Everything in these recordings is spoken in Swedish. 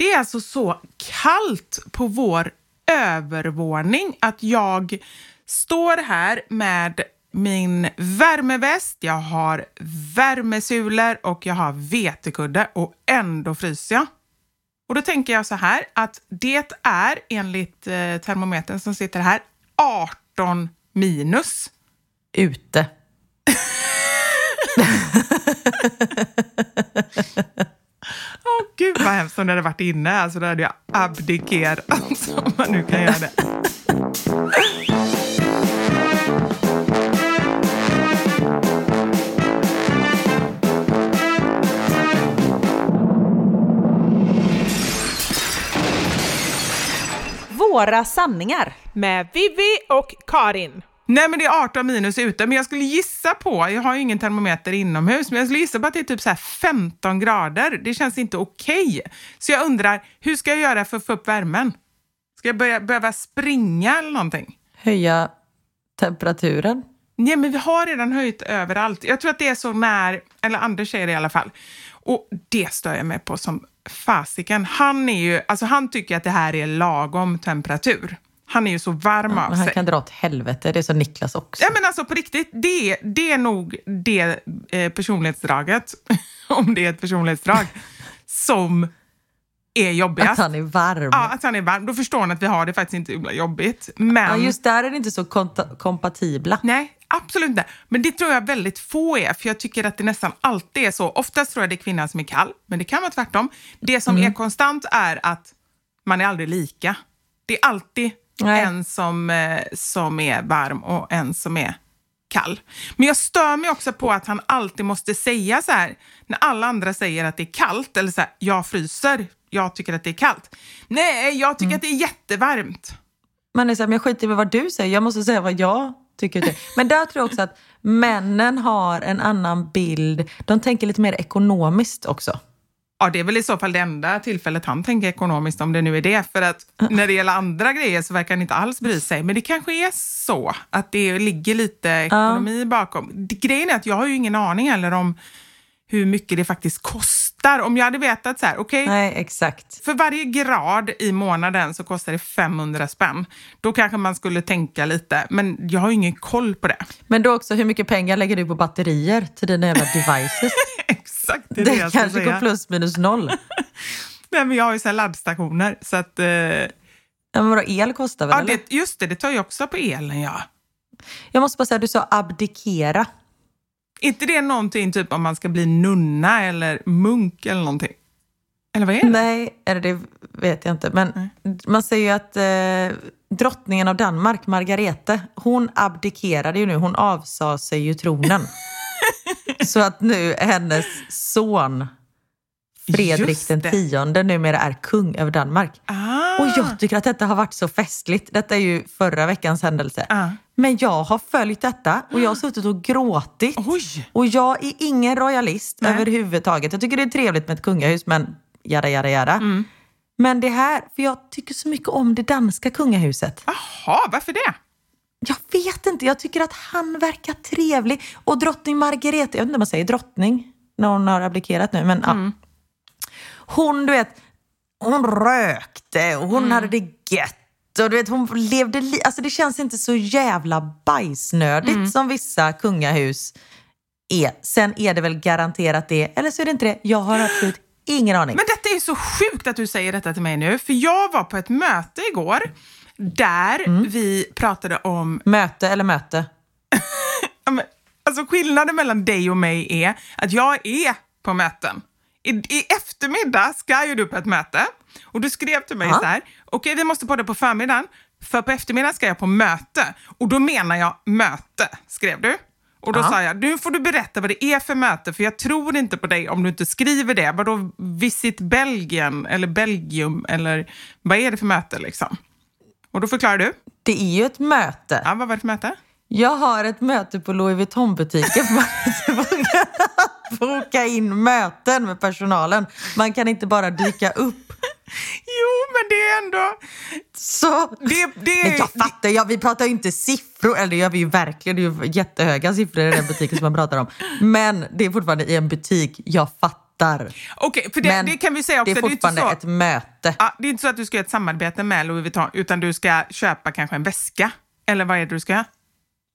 Det är alltså så kallt på vår övervåning att jag står här med min värmeväst, jag har värmesulor och jag har vetekudde och ändå fryser jag. Och då tänker jag så här att det är enligt eh, termometern som sitter här 18 minus. Ute. Oh, gud vad hemskt om det hade varit inne. Alltså då hade jag abdikerat Om man nu kan göra det. Våra sanningar med Vivi och Karin. Nej men det är 18 minus ute, men jag skulle gissa på, jag har ju ingen termometer inomhus, men jag skulle gissa på att det är typ så 15 grader. Det känns inte okej. Okay. Så jag undrar, hur ska jag göra för att få upp värmen? Ska jag börja, behöva springa eller någonting? Höja temperaturen? Nej, men vi har redan höjt överallt. Jag tror att det är så när, eller Anders säger det i alla fall. Och det stör jag mig på som fasiken. Han, är ju, alltså han tycker att det här är lagom temperatur. Han är ju så varm ja, av han sig. kan dra åt helvete, det är så Niklas också. Ja men alltså på riktigt, det, det är nog det eh, personlighetsdraget, om det är ett personlighetsdrag, som är jobbigast. Att han är varm. Ja, att han är varm. Då förstår han att vi har det faktiskt inte himla jobbigt. Men... Ja, just där är det inte så kompatibla. Nej, absolut inte. Men det tror jag väldigt få är, för jag tycker att det nästan alltid är så. Oftast tror jag det är kvinnan som är kall, men det kan vara tvärtom. Det som mm. är konstant är att man är aldrig lika. Det är alltid Nej. en som, eh, som är varm och en som är kall. Men jag stör mig också på att han alltid måste säga så här, när alla andra säger att det är kallt, eller så här, jag fryser, jag tycker att det är kallt. Nej, jag tycker mm. att det är jättevarmt. Man är så här, men jag skiter i vad du säger, jag måste säga vad jag tycker. Det. Men där tror jag också att männen har en annan bild, de tänker lite mer ekonomiskt också. Ja, det är väl i så fall det enda tillfället han tänker ekonomiskt, om det nu är det. För att när det gäller andra grejer så verkar han inte alls bry sig. Men det kanske är så att det ligger lite ekonomi bakom. Grejen är att jag har ju ingen aning heller om hur mycket det faktiskt kostar. Om jag hade vetat så här, okej, okay, Nej, exakt. för varje grad i månaden så kostar det 500 spänn. Då kanske man skulle tänka lite, men jag har ju ingen koll på det. Men då också, hur mycket pengar lägger du på batterier till dina jävla devices? Exakt, det är det, det jag kanske går plus minus noll. Nej, men jag har ju så här laddstationer, så att... Eh... Ja, men vadå, el kostar väl? Ja, det, just det, det tar ju också på elen, ja. Jag måste bara säga, du sa abdikera inte det någonting typ om man ska bli nunna eller munk eller någonting? Eller vad är det? Nej, eller det vet jag inte. Men Nej. man säger ju att eh, drottningen av Danmark, Margarete, hon abdikerade ju nu. Hon avsade sig ju tronen. Så att nu hennes son Fredrik den tionde numera är kung över Danmark. Ah. Och jag tycker att detta har varit så festligt. Detta är ju förra veckans händelse. Ah. Men jag har följt detta och jag har suttit och gråtit. Oj. Och jag är ingen royalist Nej. överhuvudtaget. Jag tycker det är trevligt med ett kungahus, men jada, jada, jada. Mm. Men det här, för jag tycker så mycket om det danska kungahuset. Jaha, varför det? Jag vet inte, jag tycker att han verkar trevlig. Och drottning Margrethe, jag vet inte om man säger drottning när hon har abdikerat nu, men mm. ja. Hon, du vet, hon rökte och hon mm. hade det gött och du vet, hon levde li- alltså det känns inte så jävla bajsnödigt mm. som vissa kungahus är. Sen är det väl garanterat det, eller så är det inte det. Jag har absolut ingen aning. Men detta är så sjukt att du säger detta till mig nu, för jag var på ett möte igår där mm. vi pratade om... Möte eller möte? alltså skillnaden mellan dig och mig är att jag är på möten. I, I eftermiddag ska ju du på ett möte och du skrev till mig Aha. så här, okej okay, vi måste podda på förmiddagen, för på eftermiddagen ska jag på möte. Och då menar jag möte, skrev du. Och då Aha. sa jag, nu får du berätta vad det är för möte, för jag tror inte på dig om du inte skriver det. Vadå Visit Belgien eller Belgium eller vad är det för möte liksom? Och då förklarar du. Det är ju ett möte. Ja, vad var det för möte? Jag har ett möte på Louis Vuitton-butiken boka in möten med personalen. Man kan inte bara dyka upp. Jo, men det är ändå... Så, det, det, men jag fattar, ja, vi pratar ju inte siffror, eller det gör vi ju verkligen, det är ju jättehöga siffror i den butiken som man pratar om. Men det är fortfarande i en butik, jag fattar. Okej, okay, för det, det, kan vi säga också. Det är fortfarande det är ett möte. Ja, det är inte så att du ska göra ett samarbete med Louis Vuitton, utan du ska köpa kanske en väska. Eller vad är det du ska göra?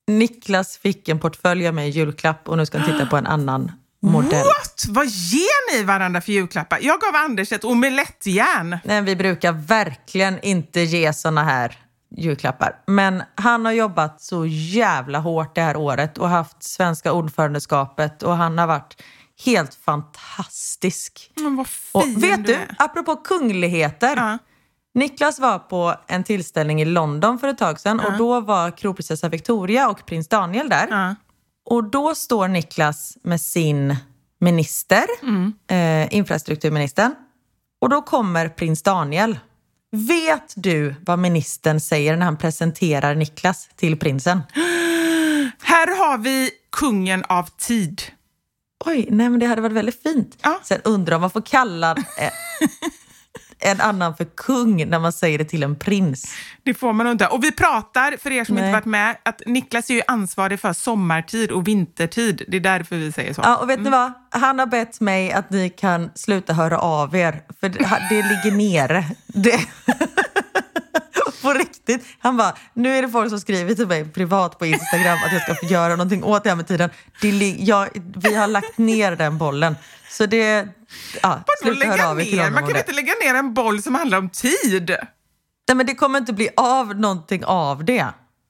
Niklas fick en portfölj av mig i julklapp och nu ska han titta på en annan modell. What? Vad ger ni varandra för julklappar? Jag gav Anders ett omelettjärn. Nej, vi brukar verkligen inte ge såna här julklappar. Men han har jobbat så jävla hårt det här året och haft svenska ordförandeskapet och han har varit helt fantastisk. Men vad fin och vet du, apropå kungligheter. Uh. Niklas var på en tillställning i London för ett tag sedan uh. och då var kronprinsessa Victoria och prins Daniel där. Uh. Och då står Niklas med sin minister, mm. eh, infrastrukturministern. Och då kommer prins Daniel. Vet du vad ministern säger när han presenterar Niklas till prinsen? Här har vi kungen av tid. Oj, nej men det hade varit väldigt fint. Ja. Sen undrar om man får kalla eh, en annan för kung när man säger det till en prins. Det får man inte. Och vi pratar, för er som Nej. inte varit med, att Niklas är ju ansvarig för sommartid och vintertid. Det är därför vi säger så. Ja, och vet ni vad? Han har bett mig att ni kan sluta höra av er, för det, det ligger nere. Det... på riktigt. Han bara, nu är det folk som skriver till mig privat på Instagram att jag ska få göra någonting åt det här med tiden. Det, jag, vi har lagt ner den bollen. Så det... Ja, Vadå sluta höra lägga av er till ner? honom Man kan det. inte lägga ner en boll som handlar om tid. Nej, men det kommer inte bli av någonting av det.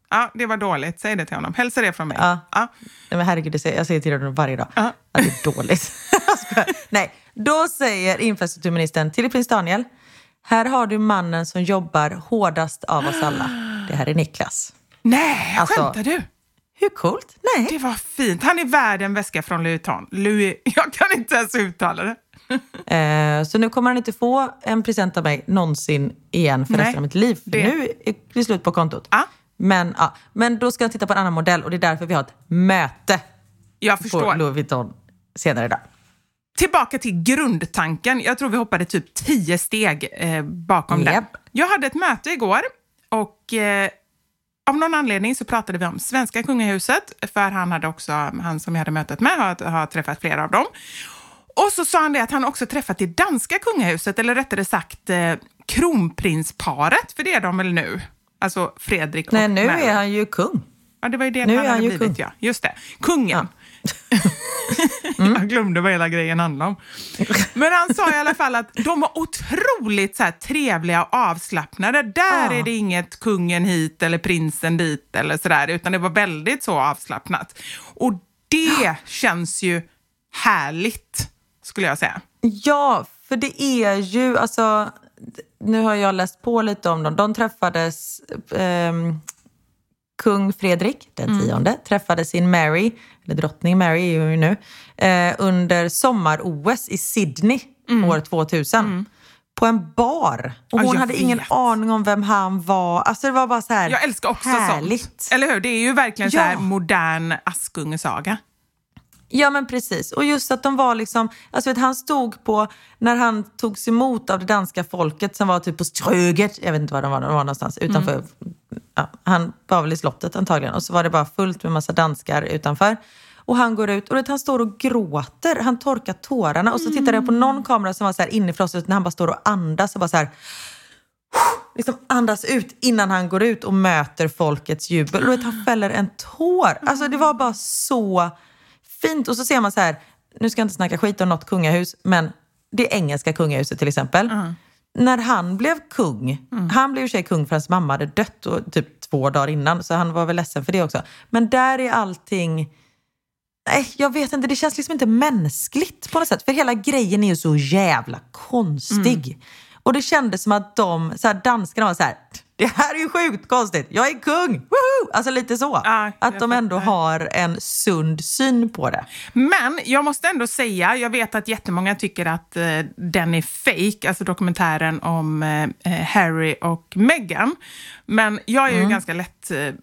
Ja, det var dåligt. Säg det till honom. Hälsa det från mig. Ja. Ja. Nej, men herregud, säger, jag säger till honom varje dag. Ja. Ja, det är dåligt. Nej, då säger infrastrukturministern till prins Daniel, här har du mannen som jobbar hårdast av oss alla. Det här är Niklas. Nej, Alltså- skämtar du? Hur coolt? Nej. Det var fint. Han är värd en väska från Louis Vuitton. Louis, jag kan inte ens uttala det. Eh, så nu kommer han inte få en present av mig någonsin igen för Nej, resten av mitt liv. För det- nu är det slut på kontot. Ja. Men, ja, men då ska han titta på en annan modell och det är därför vi har ett möte Jag på förstår. Louis Vuitton senare idag. Tillbaka till grundtanken. Jag tror vi hoppade typ tio steg eh, bakom den. Japp. Jag hade ett möte igår och eh, av någon anledning så pratade vi om svenska kungahuset, för han hade också, han som jag hade mötet med har, har träffat flera av dem. Och så sa han det att han också träffat det danska kungahuset, eller rättare sagt eh, kronprinsparet, för det är de väl nu? Alltså Fredrik och Nej, nu Mary. är han ju kung. Ja, det var ju det Nu är han han hade ju blivit, kung. ja. Just det. Kungen. Jag glömde vad hela grejen handlade om. Men han sa i alla fall att de var otroligt så trevliga och avslappnade. Där Ja. är det inget kungen hit eller prinsen dit eller sådär, utan det var väldigt så avslappnat. Och det känns ju härligt, skulle jag säga. Ja, för det är ju, alltså, nu har jag läst på lite om dem. De träffades, ehm, kung Fredrik den tionde träffade sin Mary, eller drottning Mary är hon ju nu, eh, under sommar-OS i Sydney år 2000. På en bar. Och Ja, hon jag hade ingen vet. aning om vem han var. Alltså det var bara så här Jag älskar också härligt. sånt. Eller hur? Det är ju verkligen så här Ja. modern Askungesaga. Ja men precis. Och just att de var liksom, alltså vet, han stod på, när han togs emot av det danska folket som var typ på Ströget, jag vet inte var de var, de var någonstans, utanför. Ja, han var väl i slottet antagligen. Och så var det bara fullt med massa danskar utanför. Och han går ut och vet, han står och gråter, han torkar tårarna. Och så tittade jag på någon kamera som var så här infrostet när han bara står och andas och bara så här liksom andas ut innan han går ut och möter folkets jubel. Och vet, han fäller en tår. Alltså det var bara så fint. Och så ser man så här, nu ska jag inte snacka skit om något kungahus, men det engelska kungahuset till exempel. När han blev kung, han blev sig kung för hans mamma hade dött och, typ två dagar innan, så han var väl ledsen för det också. Men där är allting... Nej, jag vet inte. Det känns liksom inte mänskligt på något sätt. För hela grejen är ju så jävla konstig. Och det kändes som att de, så här, danskarna var så här, det här är ju sjukt konstigt, jag är kung! Woho! Alltså lite så. Jag att de ändå fattar. har en sund syn på det. Men jag måste ändå säga, jag vet att jättemånga tycker att eh, den är fake, alltså dokumentären om eh, Harry och Meghan. Men jag är Mm. ju ganska lätt, eh,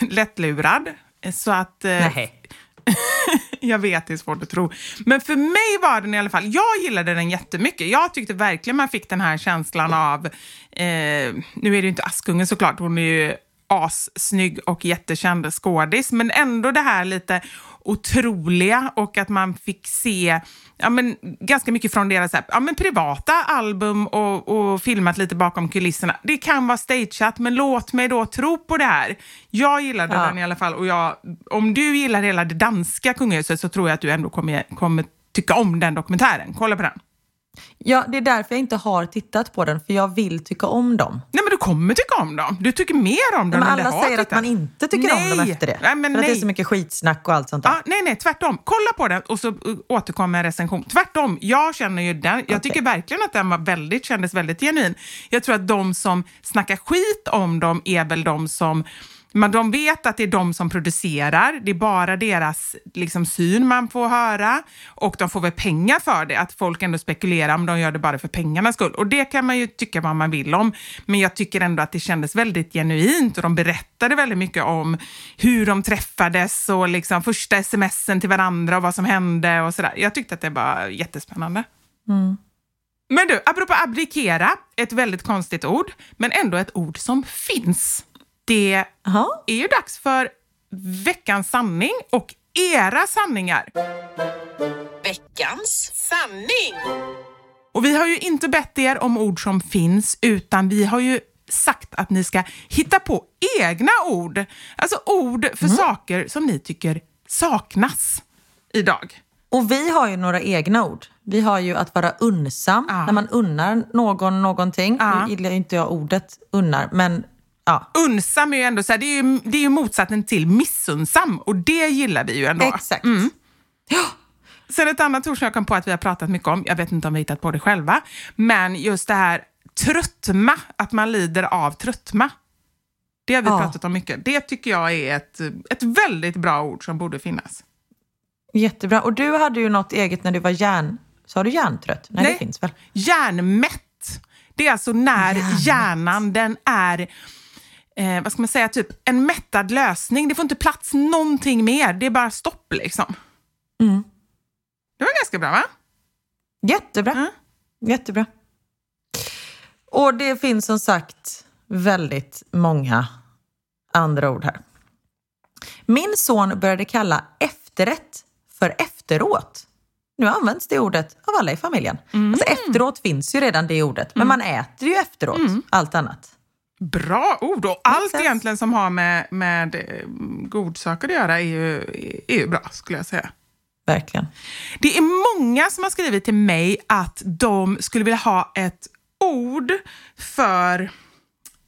lättlurad. Så att... Eh, jag vet, det är svårt att tro. Men för mig var den i alla fall, jag gillade den jättemycket. Jag tyckte verkligen man fick den här känslan av, eh, nu är det ju inte Askungen såklart, hon är ju assnygg och jättekänd skådis, men ändå det här lite otroliga och att man fick se ja, men, ganska mycket från deras här, ja, men, privata album och, och filmat lite bakom kulisserna. Det kan vara stageat, men låt mig då tro på det här. Jag gillade Ja. den i alla fall och jag, om du gillar hela det danska kungahuset så tror jag att du ändå kommer, kommer tycka om den dokumentären. Kolla på den. Ja, det är därför jag inte har tittat på den, för jag vill tycka om dem. Nej, men du kommer tycka om dem. Du tycker mer om dem Men än alla säger att tittat. man inte tycker om dem Nej. efter det. Nej, men för att det är nej. så mycket skitsnack och allt sånt där. Ja, nej, nej, tvärtom. Kolla på den och så återkommer en recension. Tvärtom, jag känner ju den. Jag tycker verkligen att den var väldigt, kändes väldigt genuin. Jag tror att de som snackar skit om dem är väl de som Men de vet att det är de som producerar, det är bara deras liksom, syn man får höra och de får väl pengar för det, att folk ändå spekulerar om de gör det bara för pengarnas skull. Och det kan man ju tycka vad man vill om, men jag tycker ändå att det kändes väldigt genuint och de berättade väldigt mycket om hur de träffades och liksom första smsen till varandra och vad som hände och sådär. Jag tyckte att det var jättespännande. Men du, apropå abdikera, ett väldigt konstigt ord, men ändå ett ord som finns. Det Aha. är ju dags för veckans sanning och era sanningar. Veckans sanning! Och vi har ju inte bett er om ord som finns, utan vi har ju sagt att ni ska hitta på egna ord. Alltså ord för saker som ni tycker saknas idag. Och vi har ju några egna ord. Vi har ju att vara unnsam, Ja. när man unnar någon någonting. Ja. Nu gillar inte jag ordet unnar, men ja. Unsam är ju ändå så här, det är ju, det är ju motsatsen till missunnsam och det gillar vi ju ändå. Exakt. Sen ett annat ord som jag kom på att vi har pratat mycket om, jag vet inte om vi har hittat på det själva, men just det här tröttma, att man lider av tröttma. Det har vi Ja. pratat om mycket. Det tycker jag är ett, ett väldigt bra ord som borde finnas. Jättebra. Och du hade ju något eget när du var hjärn... Sa du hjärntrött? Nej, Nej. det finns väl? Hjärnmätt. Det är alltså när Hjärnmätt. hjärnan den är, eh, vad ska man säga, typ en mättad lösning. Det får inte plats någonting mer. Det är bara stopp liksom. Mm. Det var ganska bra va? Jättebra. Mm. Jättebra. Och det finns som sagt väldigt många andra ord här. Min son började kalla efterrätt för efteråt. Nu används det ordet av alla i familjen. Mm. Alltså efteråt finns ju redan det ordet, men man äter ju efteråt allt annat. Bra ord! Och allt egentligen som har med, med eh, godsaker att göra är ju, är ju bra, skulle jag säga. Verkligen. Det är många som har skrivit till mig att de skulle vilja ha ett ord för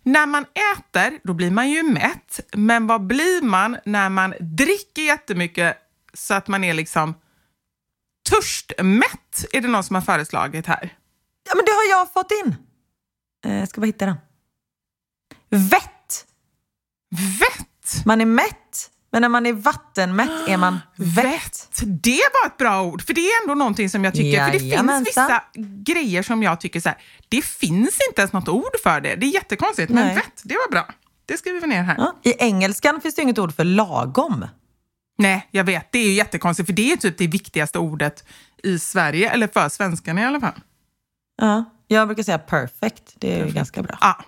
när man äter, då blir man ju mätt. Men vad blir man när man dricker jättemycket så att man är liksom törstmätt? Är det någon som har föreslagit här? Ja, men det har jag fått in. Eh, jag ska bara hitta den. Vett. Vett! Man är mätt, men när man är vattenmätt är man vett. Vett. Det var ett bra ord, för det är ändå någonting som jag tycker, för det finns Jajamensan. vissa grejer som jag tycker så här, det finns inte ens något ord för det. Det är jättekonstigt, men Nej. vett, det var bra. Det skriver vi ner här. Ja. I engelskan finns det inget ord för lagom. Nej, jag vet, det är ju jättekonstigt, för det är typ det viktigaste ordet i Sverige, eller för svenskarna i alla fall. Ja. Jag brukar säga perfect, det är ju ganska bra. Ja.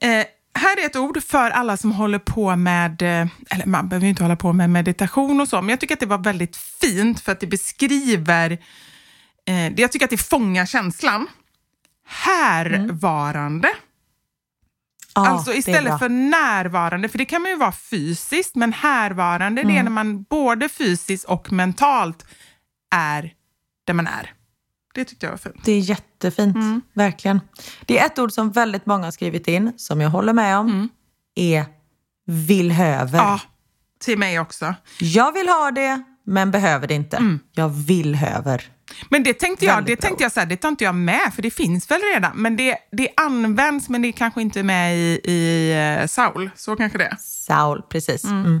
Eh, här är ett ord för alla som håller på med, eh, eller man behöver ju inte hålla på med meditation och så, men jag tycker att det var väldigt fint för att det beskriver, eh, jag tycker att det fångar känslan. Härvarande. Ja, alltså det är istället för närvarande, för det kan man ju vara fysiskt, men härvarande det är när man både fysiskt och mentalt är där man är. Det tyckte jag var fint. Det är jättefint, Mm. verkligen. Det är ett ord som väldigt många har skrivit in, som jag håller med om, är villhöver. Mm. Ja, till mig också. Jag vill ha det, men behöver det inte. Mm. Jag villhöver. Men det tänkte jag, det tänkte jag så här, det tar inte jag med, för det finns väl redan. Men det, det används, men det är kanske inte med i, i eh, Saul. Så kanske det är. Saul, precis. Mm.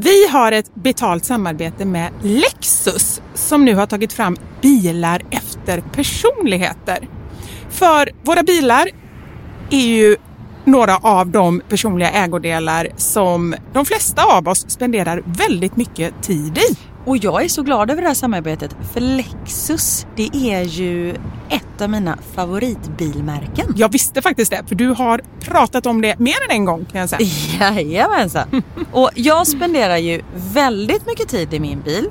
Vi har ett betalt samarbete med Lexus som nu har tagit fram bilar efter personligheter. För våra bilar är ju några av de personliga ägodelar som de flesta av oss spenderar väldigt mycket tid i. Och jag är så glad över det här samarbetet för Lexus det är ju ett av mina favoritbilmärken. Jag visste faktiskt det, för du har pratat om det mer än en gång kan jag säga. Jajamensan. Och jag spenderar ju väldigt mycket tid i min bil.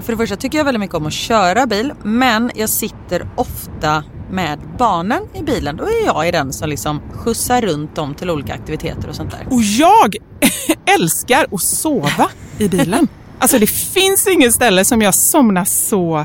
För det första tycker jag väldigt mycket om att köra bil men jag sitter ofta med barnen i bilen. Då är jag i den som liksom skjutsar runt dem till olika aktiviteter och sånt där. Och jag älskar att sova i bilen. Alltså det finns inget ställe som jag somnar så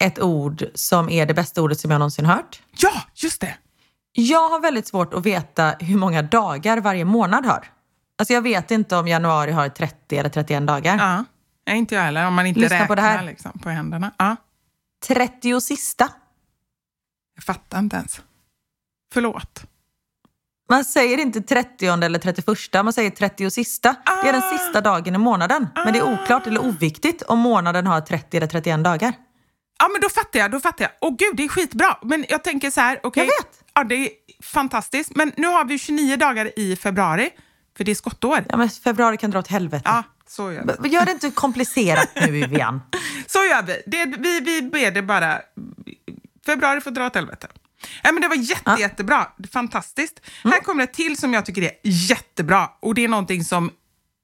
ett ord som är det bästa ordet som jag någonsin hört. Ja, just det! Jag har väldigt svårt att veta hur många dagar varje månad har. Alltså jag vet inte om januari har 30 eller 31 dagar. Ja, Nej, inte jag heller. Om man inte Lyssna räknar på det här. Liksom, på händerna. Ja, 30 sista. jag fattar inte ens. Förlåt. Man säger inte 30 eller 31, man säger 30 sista. Det är den Ah. sista dagen i månaden. Men det är oklart eller oviktigt om månaden har 30 eller 31 dagar. Ja, men då fattar jag. Då fattar jag. Åh gud, det är skitbra. Men jag tänker så här, okej. Jag vet. Ja, det är fantastiskt. Men nu har vi 29 dagar i februari, för det är skottår. Ja, men februari kan dra åt helvete. Ja, så gör vi. Gör det inte komplicerat nu Vivian. Så gör vi. Det, vi, vi ber det bara. Februari får dra åt helvete. Ja, men det var jätte, Ja. jättebra. Fantastiskt. Här kommer ett till som jag tycker är jättebra. Och det är någonting som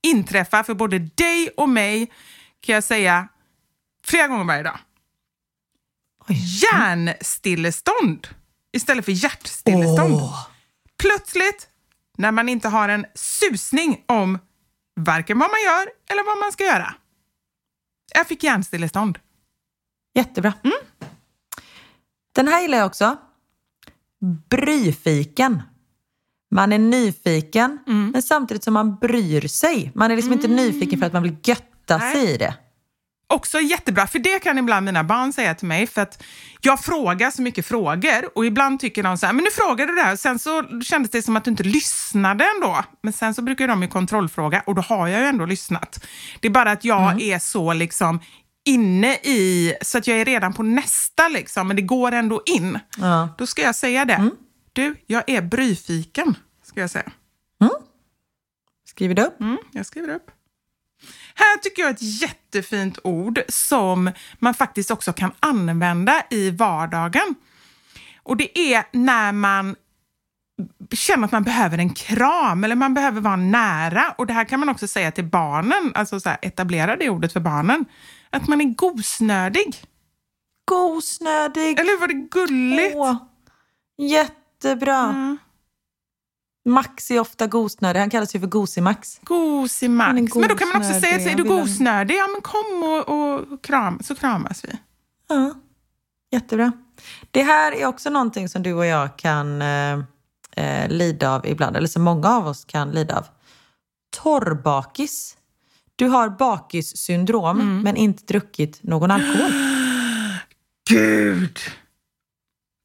inträffar för både dig och mig, kan jag säga, flera gånger varje dag. Hjärnstillestånd istället för hjärtstillestånd. Plötsligt, när man inte har en susning om varken vad man gör eller vad man ska göra. Jag fick hjärnstillestånd. Jättebra. Den här gillar jag också. Bryfiken. Man är nyfiken, men samtidigt som man bryr sig. Man är liksom inte nyfiken för att man vill götta Nej. sig i det. Också jättebra, för det kan ibland mina barn säga till mig, för att jag frågar så mycket frågor och ibland tycker de så här, men nu frågar du det här, sen så kändes det som att du inte lyssnade ändå. Men sen så brukar de ju kontrollfråga och då har jag ju ändå lyssnat. Det är bara att jag är så liksom inne i, så att jag är redan på nästa liksom, men det går ändå in. Ja. Då ska jag säga det. Du, jag är bryfiken, ska jag säga. Skriver du upp? Mm, jag skriver upp. Här tycker jag ett jättefint ord som man faktiskt också kan använda i vardagen. Och det är när man känner att man behöver en kram eller man behöver vara nära. Och det här kan man också säga till barnen, alltså så här, etablera det ordet för barnen. Att man är gosnödig. Gosnödig. Eller hur? Var det gulligt? Åh, jättebra. Mm. Max är ofta gosnödig. Han kallas ju för Gosimax. Gosimax. Men då kan man också säga, är du gosnödig? Ja men kom och, och kram, så kramas vi. Ja, jättebra. Det här är också någonting som du och jag kan eh, eh, lida av ibland, eller som många av oss kan lida av. Torrbakis. Du har bakissyndrom Mm. men inte druckit någon alkohol. Gud!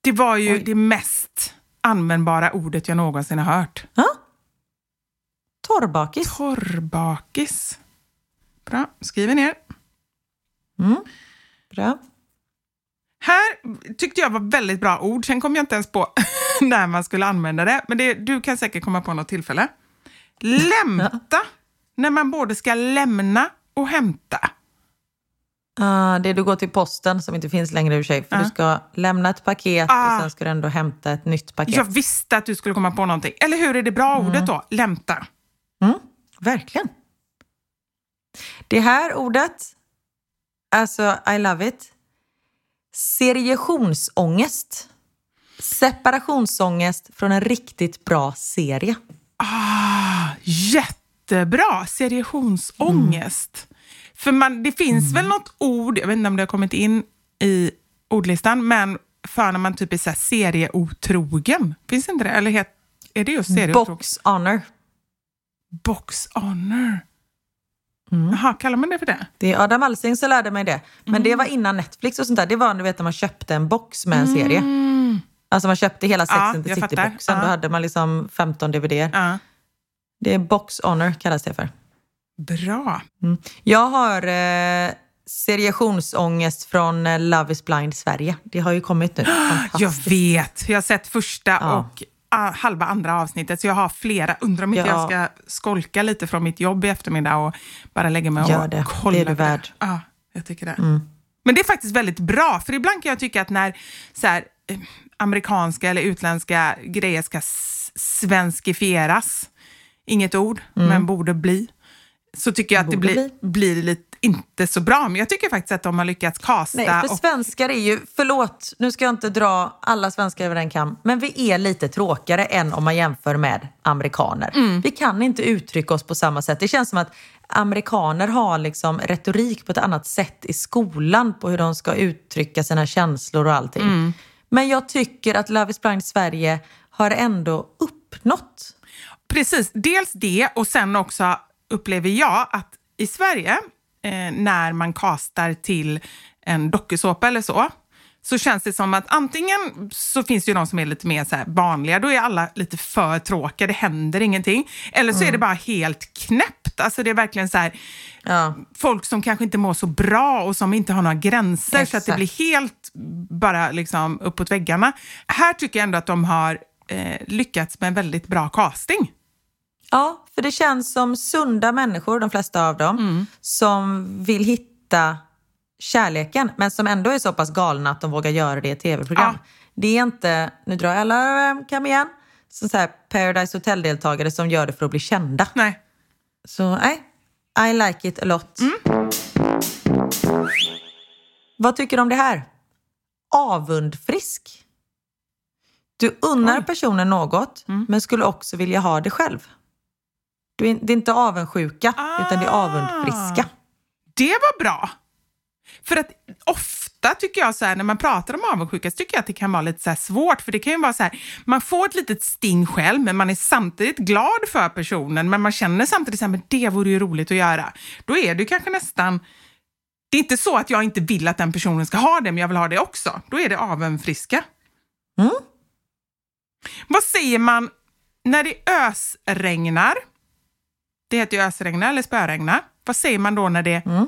Det var ju det mest användbara ordet jag någonsin har hört. Ja? Torrbakis. Torrbakis. Bra, skriver ner. Mm. Bra. Här tyckte jag var väldigt bra ord. Sen kom jag inte ens på när man skulle använda det. Men det, du kan säkert komma på något tillfälle. Lämta. när man både ska lämna och hämta. Ah, det är du går till posten som inte finns längre i och för sig. För Ja. du ska lämna ett paket Ah. och sen ska du ändå hämta ett nytt paket. Jag visste att du skulle komma på någonting. Eller hur är det bra ordet då? Lämta. Mm, verkligen. Det här ordet, alltså I love it. Seriationsångest. Separationsångest från en riktigt bra serie. Ah, jättebra! Seriationsångest. För man, det finns väl något ord, jag vet inte om det har kommit in i ordlistan, men för när man typ är så här serieotrogen. Finns inte det? Eller het, är det just serieotrogen? Box honor. Box honor. Jaha, kallar man det för det? Det är Adam Alsing som lärde mig det. Men det var innan Netflix och sånt där. Det var du vet när man köpte en box med en serie. Alltså man köpte hela Sex Ja, and the. City-boxen. Då Ja. hade man liksom 15 dvd Ja. Det är box honor kallas det för. Bra. Jag har eh, seriationsångest från eh, Love is blind Sverige. Det har ju kommit nu. Jag vet. Jag har sett första Ja. och ah, halva andra avsnittet, så jag har flera. Undrar om inte Ja. jag ska skolka lite från mitt jobb i eftermiddag och bara lägga mig Gör och det. kolla Det är du värd. Mm. Ja, jag tycker det. Men det är faktiskt väldigt bra, för ibland kan jag tycka att när så här, eh, amerikanska eller utländska grejer ska svenskifieras, inget ord, men borde bli, så tycker jag att det blir, blir lite, inte så bra. Men jag tycker faktiskt att de har lyckats kasta. Nej, för och, svenskar är ju, förlåt, nu ska jag inte dra alla svenskar över en kam, men vi är lite tråkigare än om man jämför med amerikaner. Mm. Vi kan inte uttrycka oss på samma sätt. Det känns som att amerikaner har liksom retorik på ett annat sätt i skolan på hur de ska uttrycka sina känslor och allting. Mm. Men jag tycker att Love is blind Sverige har ändå uppnått. Precis, dels det och sen också upplever jag att i Sverige, eh, när man kastar till en dokusåpa eller så, så känns det som att antingen så finns det ju de som är lite mer så här vanliga, då är alla lite för tråkiga, det händer ingenting. Eller så är det bara helt knäppt. Alltså det är verkligen så här, Ja. folk som kanske inte mår så bra och som inte har några gränser, så att det Exakt. blir helt bara liksom uppåt väggarna. Här tycker jag ändå att de har eh, lyckats med en väldigt bra casting. Ja, för det känns som sunda människor, de flesta av dem, som vill hitta kärleken, men som ändå är så pass galna att de vågar göra det i ett tv-program. Ja. Det är inte, nu drar jag alla kam igen, så, så här Paradise Hotel-deltagare som gör det för att bli kända. Nej. Så nej, I like it a lot. Vad tycker du om det här? Avundfrisk. Du unnar personen något, men skulle också vilja ha det själv. Det är inte avundsjuka, utan det är avundfriska. Det var bra. För att ofta tycker jag så här, när man pratar om avundsjuka så tycker jag att det kan vara lite så svårt. För det kan ju vara så här, man får ett litet sting själv men man är samtidigt glad för personen men man känner samtidigt så här, men det vore ju roligt att göra. Då är det kanske nästan, det är inte så att jag inte vill att den personen ska ha det men jag vill ha det också. Då är det avundsfriska. Mm. Vad säger man när det ösregnar? Det heter ju ösregna eller spöregna. Vad säger man då när det Mm.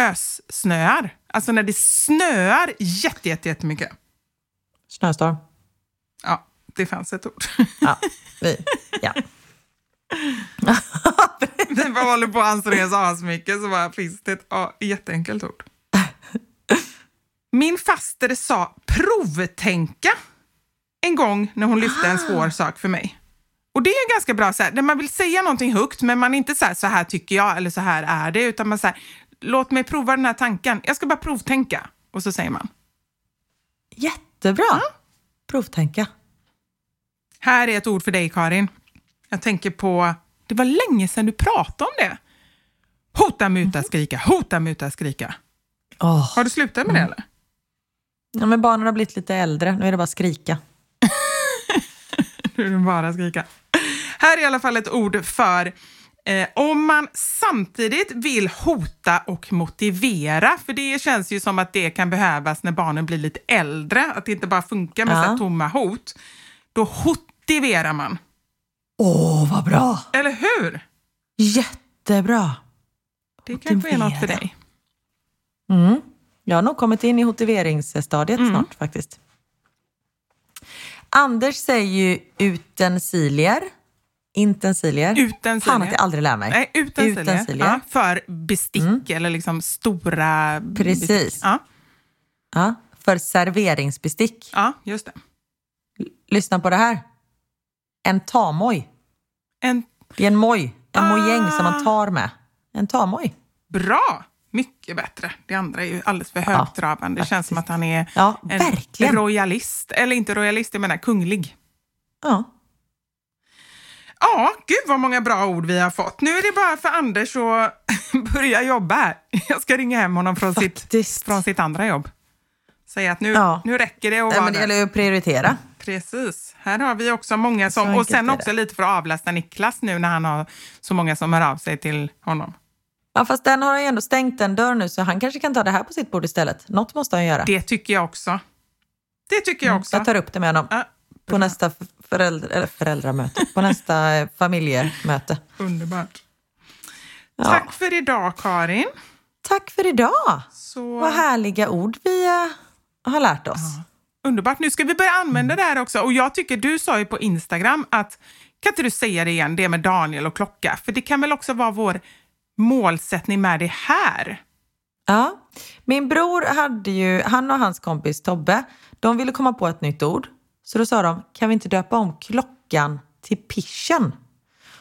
össnöar? Alltså när det snöar jätte, jätte, jättemycket. Snöstorm. Ja, det fanns ett ord. Ja, vi, ja. Vi bara håller på att anstränga oss asmycket så bara finns det ett ja, jätteenkelt ord. Min faster sa provtänka en gång när hon lyfte en svår sak för mig. Och det är ganska bra så här, när man vill säga någonting högt men man är inte så här, så här tycker jag eller så här är det, utan man säger låt mig prova den här tanken. Jag ska bara provtänka. Och så säger man. Jättebra. Provtänka. Här är ett ord för dig Karin. Jag tänker på, det var länge sedan du pratade om det. Hota, muta, skrika, hota, muta, skrika. Åh. Har du slutat med det eller? Ja, men barnen har blivit lite äldre, nu är det bara skrika. Nu är det bara skrika. Här är i alla fall ett ord för eh, om man samtidigt vill hota och motivera, för det känns ju som att det kan behövas när barnen blir lite äldre, att det inte bara funkar med Ja. så tomma hot. Då motiverar man. Åh, vad bra! Eller hur? Jättebra. Det kanske är något för Motivera. dig. Mm. Jag har nog kommit in i motiveringsstadiet snart faktiskt. Anders säger ju utensilier. Intensilier. Utensilier. Fan att jag aldrig lär mig. Nej, utensilier. Utensilier. Ja, för bestick eller liksom stora... Precis. Bestick. Ja, Ja, för serveringsbestick. ja, just det. Lyssna på det här. En tamoj. En Det är en moj. En mojäng som Ah. man tar med. En tamoj. bra! Mycket bättre. Det andra är ju alldeles för högtravande. det känns som att han är Ja, en verkligen. royalist. Eller inte royalist, jag menar kunglig. Ja. Ja, gud vad många bra ord vi har fått. Nu är det bara för Anders att börja jobba här. Jag ska ringa hem honom från, sitt, från sitt andra jobb. Säga att nu, Ja. nu räcker det att Nej, vara men det gäller ju att prioritera. Precis. Här har vi också många som... Och sen också lite för att avlasta Niklas nu när han har så många som hör av sig till honom. Ja, fast den har ju ändå stängt en dörr nu så han kanske kan ta det här på sitt bord istället. Något måste han göra. Det tycker jag också. Det tycker jag också. Jag tar upp det med honom Ja, på nästa föräldra, eller föräldramöte. På nästa eh, familjemöte. underbart. Ja. Tack för idag, Karin. Tack för idag. Så... Vad härliga ord vi eh, har lärt oss. Underbart. Nu ska vi börja använda det här också. Och jag tycker, du sa ju på Instagram att, kan inte du säga det igen, det med Daniel och klocka? För det kan väl också vara vår målsättning med det här? Ja. Min bror hade ju, han och hans kompis Tobbe, de ville komma på ett nytt ord Så då sa de, kan vi inte döpa om klockan till pischen?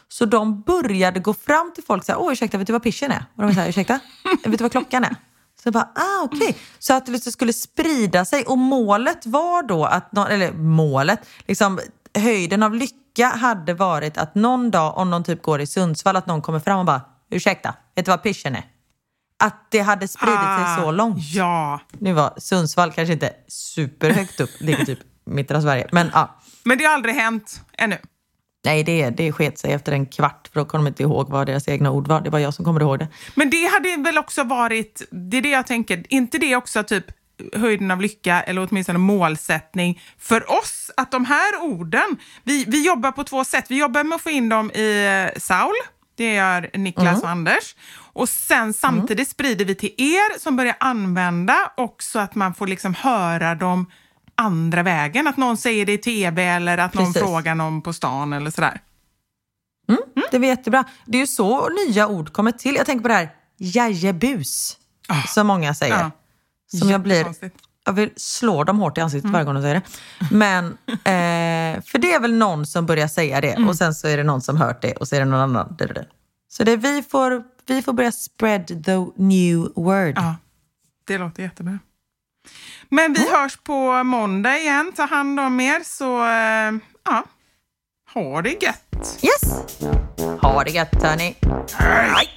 Så de började gå fram till folk och säga, åh ursäkta, vet du vad pischen är? Och de sa, ursäkta, vet du vad klockan är? Så jag bara, ah okej. Okay. Så att det skulle sprida sig. Och målet var då att, någon, eller målet, liksom höjden av lycka hade varit att någon dag om någon typ går i Sundsvall, att någon kommer fram och bara, ursäkta, vet du vad pischen är? Att det hade spridit ah, sig så långt. Ja. Nu var Sundsvall kanske inte superhögt upp, ligger typ mitten av Sverige. Men, ja. men det har aldrig hänt ännu? Nej, det, det sket sig efter en kvart för då kom de inte ihåg vad deras egna ord var. Det var jag som kommer ihåg det. Men det hade väl också varit, det är det jag tänker, inte det också typ höjden av lycka eller åtminstone målsättning för oss att de här orden, vi, vi jobbar på två sätt. Vi jobbar med att få in dem i eh, Saul, det gör Niklas mm. och Anders. Och sen samtidigt mm. sprider vi till er som börjar använda också att man får liksom höra dem andra vägen. Att någon säger det i tv eller att någon Precis. frågar någon på stan eller sådär. Mm, mm. Det var jättebra. Det är ju så nya ord kommer till. Jag tänker på det här jajebus, oh. som många säger. Ja. Som jag blir... Jag vill slå dem hårt i ansiktet mm. varje gång de säger det. Men, eh, för det är väl någon som börjar säga det mm. och sen så är det någon som hört det och så är det någon annan. Så det, vi, får, vi får börja spread the new word. Ja, det låter jättebra. Men vi mm. hörs på måndag igen. Ta hand om er så eh, ja, ha det gött. Yes! Ha det gött hörni. Hej!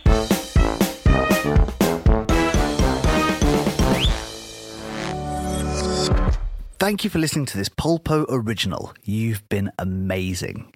Thank you for listening to this Polpo original. You've been amazing.